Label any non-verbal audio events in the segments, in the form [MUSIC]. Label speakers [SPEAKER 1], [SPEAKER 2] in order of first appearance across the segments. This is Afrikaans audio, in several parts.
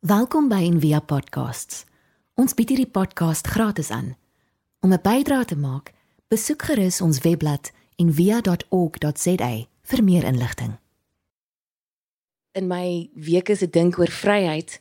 [SPEAKER 1] Welkom by Envia Podcasts. Ons bied hierdie podcast gratis aan. Om 'n bydrae te maak, besoek gerus ons webblad en via.org.za vir meer inligting.
[SPEAKER 2] In my weke se dink oor vryheid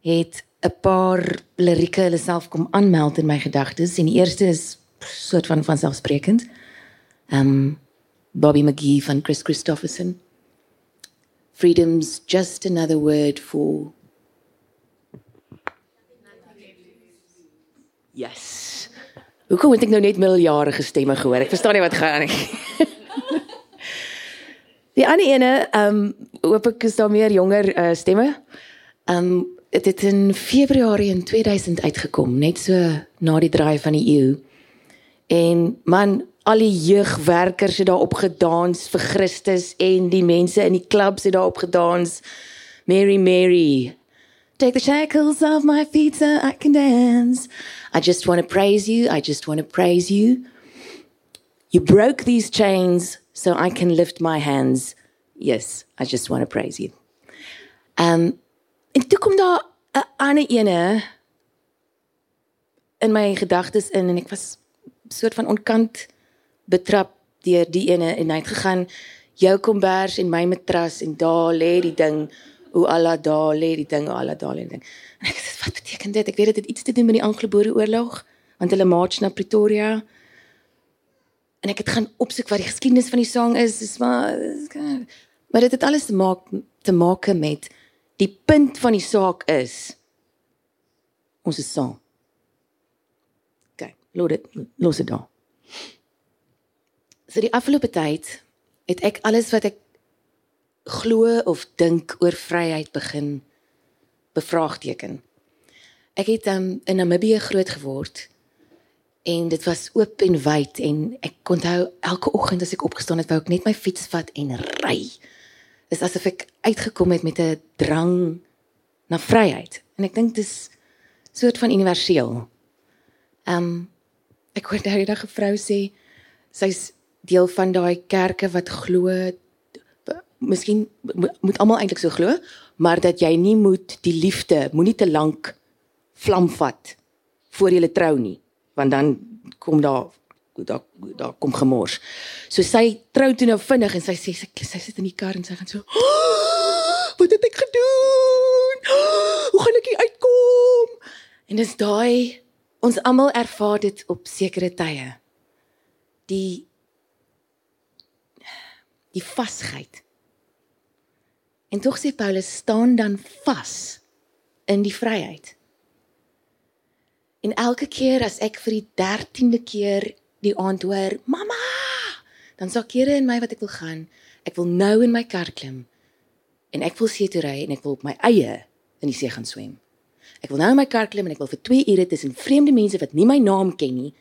[SPEAKER 2] het 'n paar lirieke hulle self kom aanmeld in my gedagtes en die eerste is soort van vanselfsprekend. Um Bobby McGee van Chris Christopherson. Freedom's just another word for Yes. Hoekom het ek nou net middeljarige stemme gehoor? Ek verstaan nie wat gaan nie. [LAUGHS] Die ander ene, ehm um, hoop ek is daar meer jonger uh, stemme. Ehm um, dit het in Februarie in 2000 uitgekom, net so na die draai van die eeu. En man, al die jeugwerkers het daarop gedans vir Christus en die mense in die klubs het daarop gedans. Mary Mary. Take the shackles off my feet so I can dance. I just want to praise you. I just want to praise you. You broke these chains so I can lift my hands. Yes, I just want to praise you. Um en toe kom daar 'n ander ene in my gedagtes in en ek was soort van onkant betrap deur die ene en hy het gegaan jou kombers en my matras en daar lê die ding hoe Allah daar lê die ding Allah daar lê ding. En ek sê wat beteken dit? Ek weet dit het iets te doen met die Anglo-Boereoorlog want hulle march na Pretoria en ek het gaan opsoek wat die geskiedenis van die sang is. Dis maar maar dit het alles te maak te maak met die punt van die saak is ons is saam. OK, los dit los dit daar. So die afgelope tyd het ek alles wat ek glo of dink oor vryheid begin bevraagteken. Ek het um, in Namibië groot geword en dit was oop en wyd en ek onthou elke oggend as ek opgestaan het wou ek net my fiets vat en ry. Dis asof ek uitgekom het met 'n drang na vryheid en ek dink dis soort van universeel. Ehm um, ek hoor daai dag 'n vrou sê sy's deel van daai kerke wat glo miskien moet almal eintlik so glo, maar dat jy nie moet die liefde moenie te lank vlam vat voor jy trou nie want dan kom daar daar daar kom gemors. So sy trou toe nou vinnig en sy sê sy, sy sit in die kar en sy gaan so oh, Wat het ek gedoen? Oh, hoe gaan ek uitkom? En dis daai ons almal ervaar dit op sekere tye. Die die vasheid. En tog sê Paulus staan dan vas in die vryheid. En elke keer as ek vir die 13de keer die aand hoor, "Mamma!" dan sê kere in my wat ek wil gaan. Ek wil nou in my kar klim en ek wil see toe ry en ek wil op my eie in die see gaan swem. Ek wil nou in my kar klim en ek wil vir 2 ure tussen vreemde mense wat nie my naam ken nie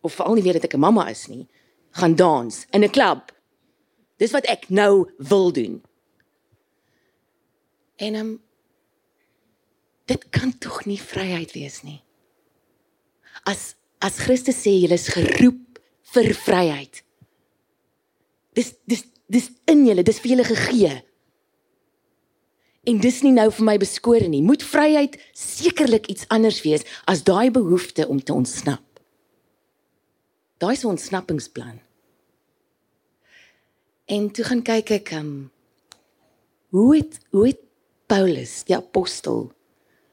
[SPEAKER 2] of veral nie weet dat ek 'n mamma is nie, gaan dans in 'n klub. Dis wat ek nou wil doen. En um, dit kan tog nie vryheid wees nie as as Christus sê jy is geroep vir vryheid. Dis dis dis in julle, dis vir julle gegee. En dis nie nou vir my beskore nie. Moet vryheid sekerlik iets anders wees as daai behoefte om te ontsnap. Daai is 'n ontsnappingsplan. En toe gaan kyk ek um hoe het hoe het Paulus, die apostel,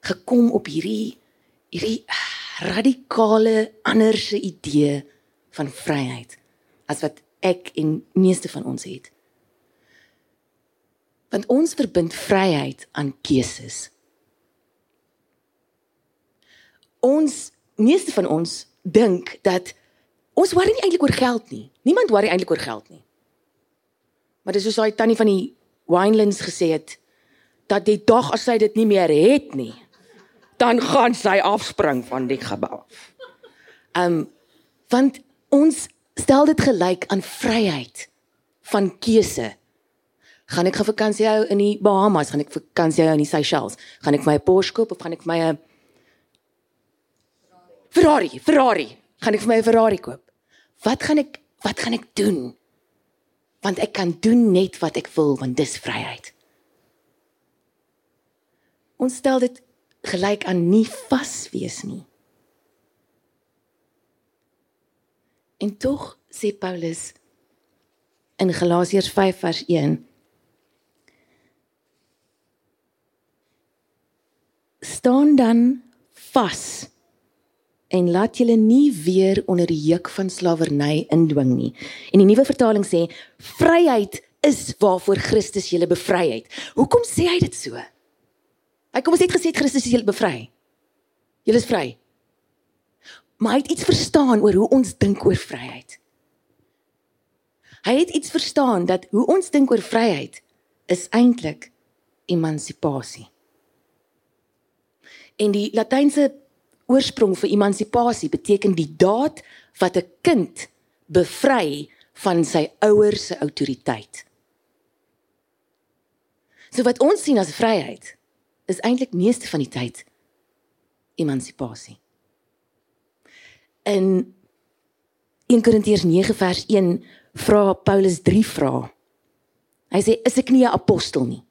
[SPEAKER 2] gekom op hierdie hierdie radikale anderse idee van vryheid as wat ek en meeste van ons het. Want ons verbind vryheid aan keuses. Ons meeste van ons dink dat ons worry nie eintlik oor geld nie. Niemand worry eintlik oor geld nie. Maar dis soos daai tannie van die Winelands gesê het dat die dag as sy dit nie meer het nie, dan gaan sy afspring van die gebou. Ehm um, want ons stel dit gelyk aan vryheid van keuse. Gaan ek gaan vakansie hou in die Bahamas, gaan ek vakansie hou in die Seychelles, gaan ek my Porsche koop of gaan ek my 'n Ferrari, Ferrari, gaan ek vir my 'n Ferrari koop? Wat gaan ek wat gaan ek doen? Want ek kan doen net wat ek wil want dis vryheid. Ons stel dit gelyk aan nie vas wees nie. En tog sê Paulus in Galasiërs 5 vers 1 staan dan vas en laat julle nie weer onder die juk van slawerny indwing nie. En die nuwe vertaling sê vryheid is waarvoor Christus julle bevry het. Hoekom sê hy dit so? Hy kom ons het gesê Christus het julle bevry. Julle is vry. Maar hy het iets verstaan oor hoe ons dink oor vryheid. Hy het iets verstaan dat hoe ons dink oor vryheid is eintlik emansipasie. En die Latynse oorsprong vir emansipasie beteken die daad wat 'n kind bevry van sy ouers se autoriteit. So wat ons sien as vryheid is eintlik meeste van die tyd emansipasie. In 1 Korintiërs 9 vers 1 vra Paulus drie vrae. Hy sê is ek nie 'n apostel nie?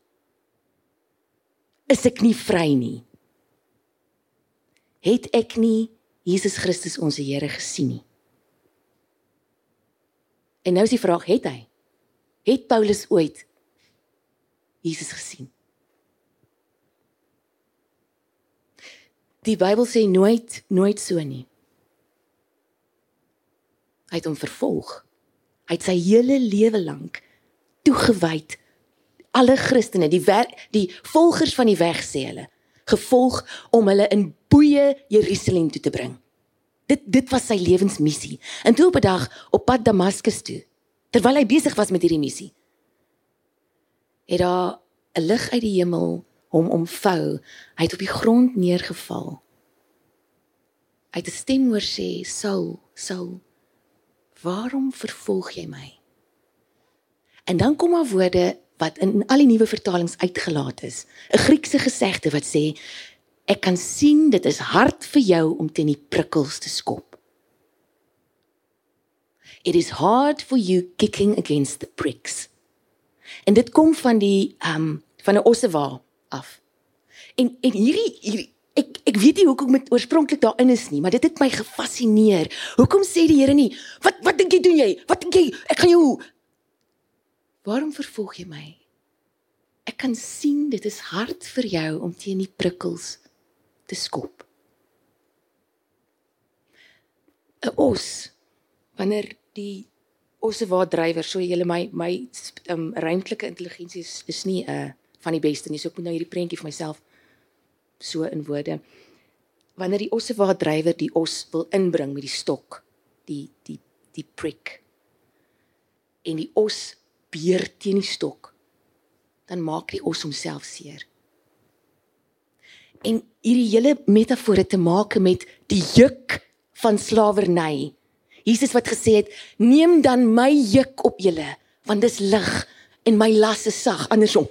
[SPEAKER 2] Is ek nie vry nie? het ek nie Jesus Christus ons Here gesien nie. En nou is die vraag, het hy? Het Paulus ooit Jesus gesien? Die Bybel sê nooit nooit so nie. Hy het hom vervolg. Hy het sy hele lewe lank toegewyd alle Christene, die wer, die volgers van die weg sê hulle, gevolg om hulle in boeye Jerusalem toe te bring. Dit dit was sy lewensmissie. En toe op 'n dag op pad Damaskus toe, terwyl hy besig was met hierdie missie, het daar 'n lig uit die hemel hom omvou. Hy het op die grond neergeval. Hy het 'n stem hoor sê: "Saul, Saul, waarom vervolg jy my?" En dan kom maar woorde wat in al die nuwe vertalings uitgelaat is. 'n Griekse gesegde wat sê ek kan sien dit is hard vir jou om teen die prikkels te skop. It is hard for you kicking against the pricks. En dit kom van die ehm um, van 'n ossewa af. En en hierdie hierdie ek ek weet nie hoekom dit oorspronklik daarin is nie, maar dit het my gefassineer. Hoekom sê die Here nie, wat wat dink jy doen jy? Wat dink jy? Ek gaan jou Waarom vervolg jy my? Ek kan sien dit is hard vir jou om teen die prikkels te skop. 'n Os wanneer die osse waar drywer so julle my my um, ruimtelike intelligensie is, is nie 'n uh, van die beste nie. So ek moet nou hierdie prentjie vir myself so in woorde. Wanneer die osse waar drywer die os wil inbring met die stok, die die die prick en die os beer teen die stok, dan maak die os homself seer. En hierdie hele metafoor het te maak met die juk van slawerny. Jesus wat gesê het: "Neem dan my juk op julle, want dis lig en my las is sag." Andersom.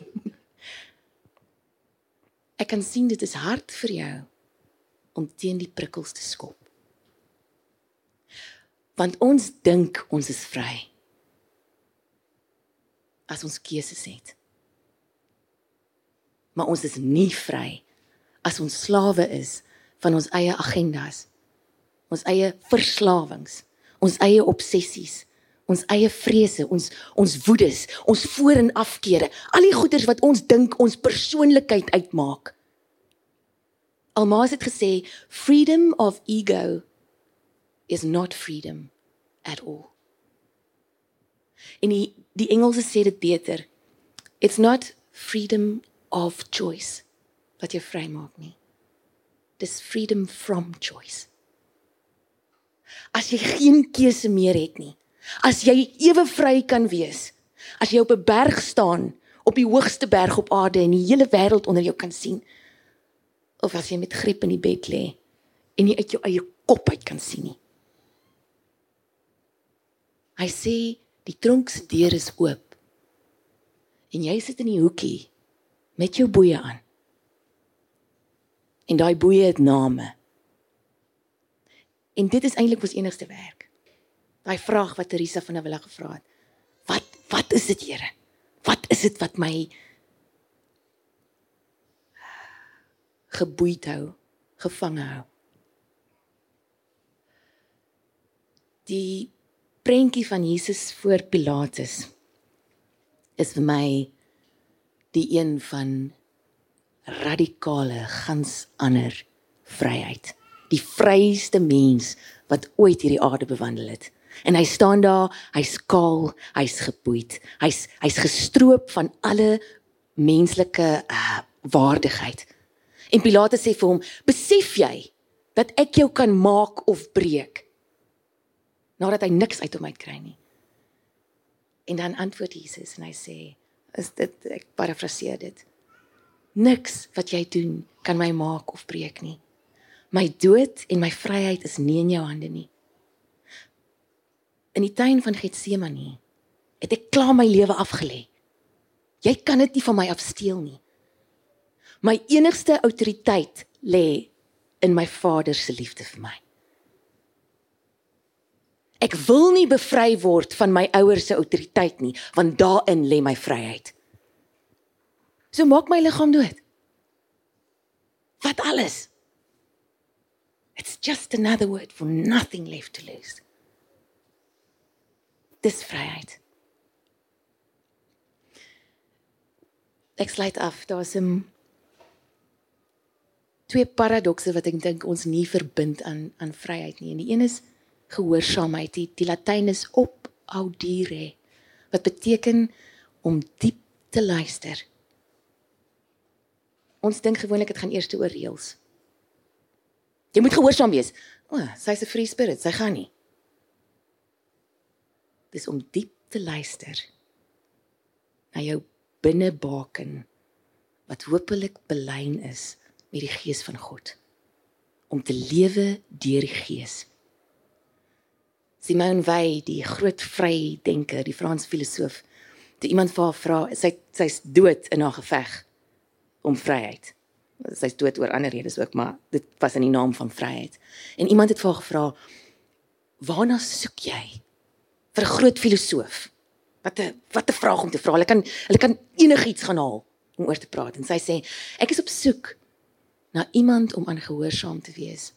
[SPEAKER 2] Ek kan sien dit is hard vir jou om teen die prikkels te skop. Want ons dink ons is vry as ons keuses het. Maar ons is nie vry as ons slawe is van ons eie agendas, ons eie verslawings, ons eie obsessies, ons eie vrese, ons ons woedes, ons voor en afkeere, al die goeders wat ons dink ons persoonlikheid uitmaak. Almaas het gesê freedom of ego is not freedom at all. En die die Engelse sê dit beter. It's not freedom of choice wat jy vry maak nie. Dis freedom from choice. As jy geen keuse meer het nie. As jy ewe vry kan wees. As jy op 'n berg staan, op die hoogste berg op aarde en die hele wêreld onder jou kan sien. Of as jy met griep in die bed lê en nie uit jou eie kop uit kan sien nie. Hy sê Die tronk se deur is oop. En jy sit in die hoekie met jou boeye aan. En daai boeye het name. En dit is eintlik ons enigste werk. Daai vraag wat Teresa van der Wille gevra het. Wat wat is dit, Here? Wat is dit wat my geboeid hou, gevange hou. Die prentjie van Jesus voor Pilatus is vir my die een van radikale gans ander vryheid. Die vryste mens wat ooit hierdie aarde bewandel het. En hy staan daar, hy's kaal, hy's geboeid. Hy's hy's gestroop van alle menslike uh, waardigheid. En Pilatus sê vir hom: "Besef jy dat ek jou kan maak of breek?" Nadat hy niks uit hom uitkry nie. En dan antwoord Jesus en hy sê: "Is dit ek parafraseer dit. Niks wat jy doen kan my maak of breek nie. My dood en my vryheid is nie in jou hande nie." In die tuin van Getsemane het ek klaar my lewe afgelê. Jy kan dit nie van my afsteel nie. My enigste autoriteit lê in my Vader se liefde vir my. Ek wil nie bevry word van my ouers se autoriteit nie, want daarin lê my vryheid. So maak my liggaam dood. Wat alles? It's just another word for nothing left to lose. Dis vryheid. Ek sluit af. Daar's 'n twee paradokse wat ek dink ons nie verbind aan aan vryheid nie. En die een is gehoorsaamheid. Die, die Latyn is op audire wat beteken om diep te luister. Ons dink gewoonlik dit gaan eers oor reëls. Jy moet gehoorsaam wees. O, oh, sy's 'n free spirit, sy gaan nie. Dis om diep te luister na jou binnebaken wat hopelik belyn is met die gees van God om te lewe deur die gees. Simone Weil, die groot vrydenker, die Franse filosoof, toe iemand vir haar vra, sy sy's dood in haar geveg om vryheid. Sy's dood oor ander redes ook, maar dit was in die naam van vryheid. En iemand het vir haar gevra, "Waarna soek jy?" Vir 'n groot filosoof. Wat 'n wat 'n vraag om te vra. Hulle kan hulle kan enigiets gaan haal om oor te praat en sy sê, "Ek is op soek na iemand om aangehoorsaam te wees."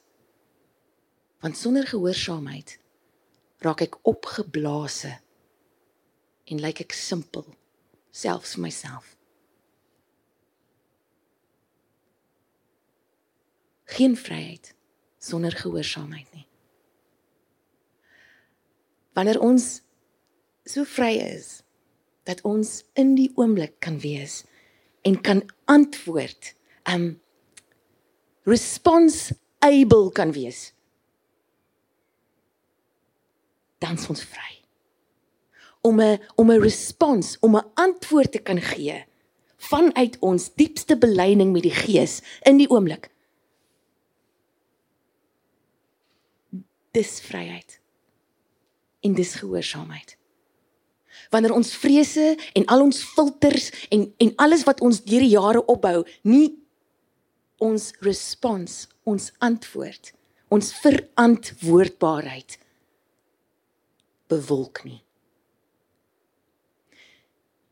[SPEAKER 2] Want sonder gehoorsaamheid raak ek opgeblaase en lyk ek simpel selfs vir myself. Geen vryheid sonder gehoorsaamheid nie. Wanneer ons so vry is dat ons in die oomblik kan wees en kan antwoord, um response able kan wees dan is ons vry. Om 'n om 'n respons, om 'n antwoord te kan gee vanuit ons diepste belyning met die Gees in die oomblik. Dis vryheid. En dis gehoorsaamheid. Wanneer ons vrese en al ons filters en en alles wat ons deur die jare opbou, nie ons respons, ons antwoord, ons verantwoordbaarheid bewolk nie.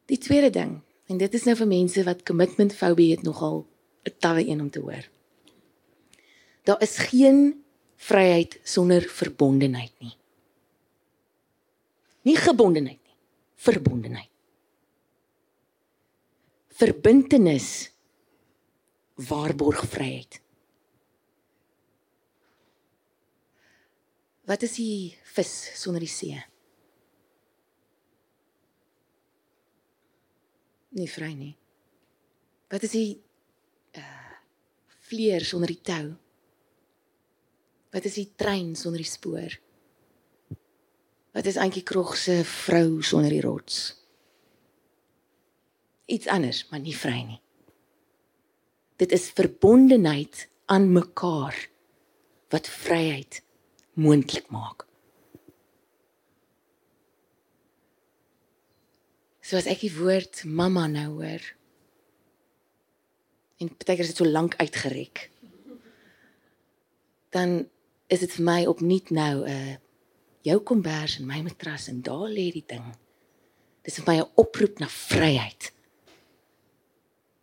[SPEAKER 2] Die tweede ding, en dit is nou vir mense wat commitment fobie het nogal 'n tawe een om te hoor. Daar is geen vryheid sonder verbondenheid nie. Nie gebondenheid nie, verbondenheid. Verbintenis waarborg vryheid. Wat is die vis sonder die see? Nie vry nie. Wat is die uh vleer sonder die tou? Wat is die trein sonder die spoor? Wat is eintjie krog se vrou sonder die rots? Iets anders, maar nie vry nie. Dit is verbondenheid aan mekaar wat vryheid moontlik maak. So as ek die woord mamma nou hoor en partykeer is dit so lank uitgerek. Dan is dit vir my opnuut nou 'n uh, jou kombers en my matras en daar lê die ding. Dis vir my 'n oproep na vryheid.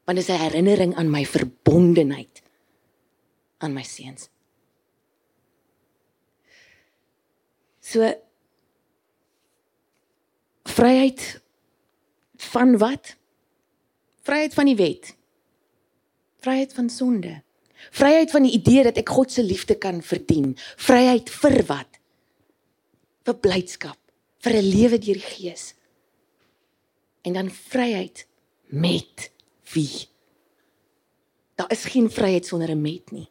[SPEAKER 2] Want dit is 'n herinnering aan my verbondenheid aan my seuns. So vryheid van wat? Vryheid van die wet. Vryheid van sonde. Vryheid van die idee dat ek God se liefde kan verdien. Vryheid vir wat? Vir blydskap, vir 'n lewe deur die Gees. En dan vryheid met wie? Daar is geen vryheid sonder 'n met nie.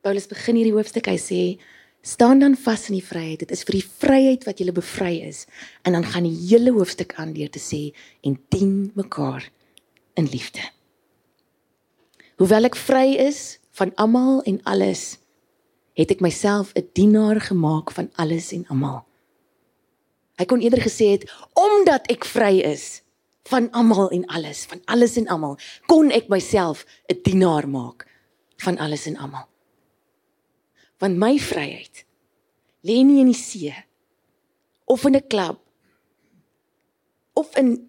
[SPEAKER 2] Paulus begin hierdie hoofstuk hy sê staan dan vas in die vryheid dit is vir die vryheid wat jy bevry is en dan gaan die hele hoofstuk aan deur te sê en dien mekaar in liefde. Hoewel ek vry is van almal en alles het ek myself 'n dienaar gemaak van alles en almal. Hy kon eerder gesê het omdat ek vry is van almal en alles, van alles en almal, kon ek myself 'n dienaar maak van alles en almal. Want my vryheid lê nie in die see of in 'n klub of in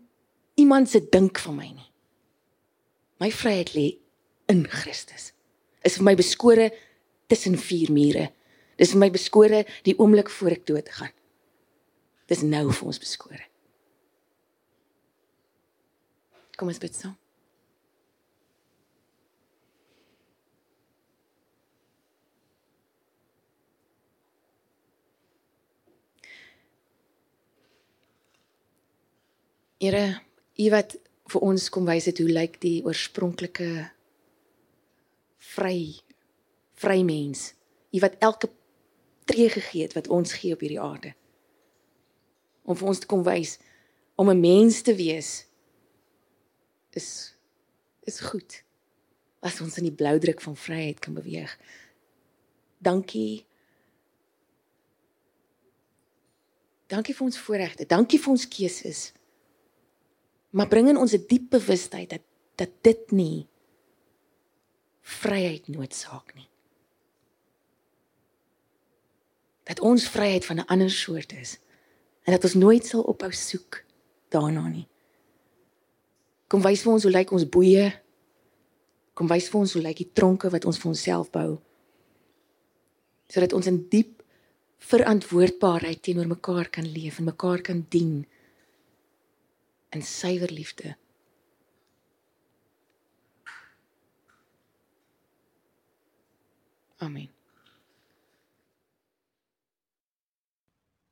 [SPEAKER 2] iemand se dink van my nie. My vryheid lê in Christus. Is vir my beskore tussen vier mure. Dis vir my beskore die oomblik voor ek dood gaan. Dis nou vir ons beskore. Kom ons bid saam. Here, U wat vir ons kom wys het hoe lyk die oorspronklike vry vry mens. U wat elke tree gegee het wat ons gee op hierdie aarde. Om vir ons te kom wys om 'n mens te wees is is goed. As ons in die blou druk van vryheid kan beweeg. Dankie. Dankie vir ons voorregte. Dankie vir ons keuses. Maar bring in ons 'n diep bewustheid dat dat dit nie vryheid noodsaak nie. Dat ons vryheid van 'n ander soort is en dat ons nooit sal ophou soek daarna nie. Kom wys vir ons hoe lyk ons boeye? Kom wys vir ons hoe lyk die tronke wat ons vir onsself bou? Sodat ons in diep verantwoordbaarheid teenoor mekaar kan leef en mekaar kan dien in suiwer liefde. Amen.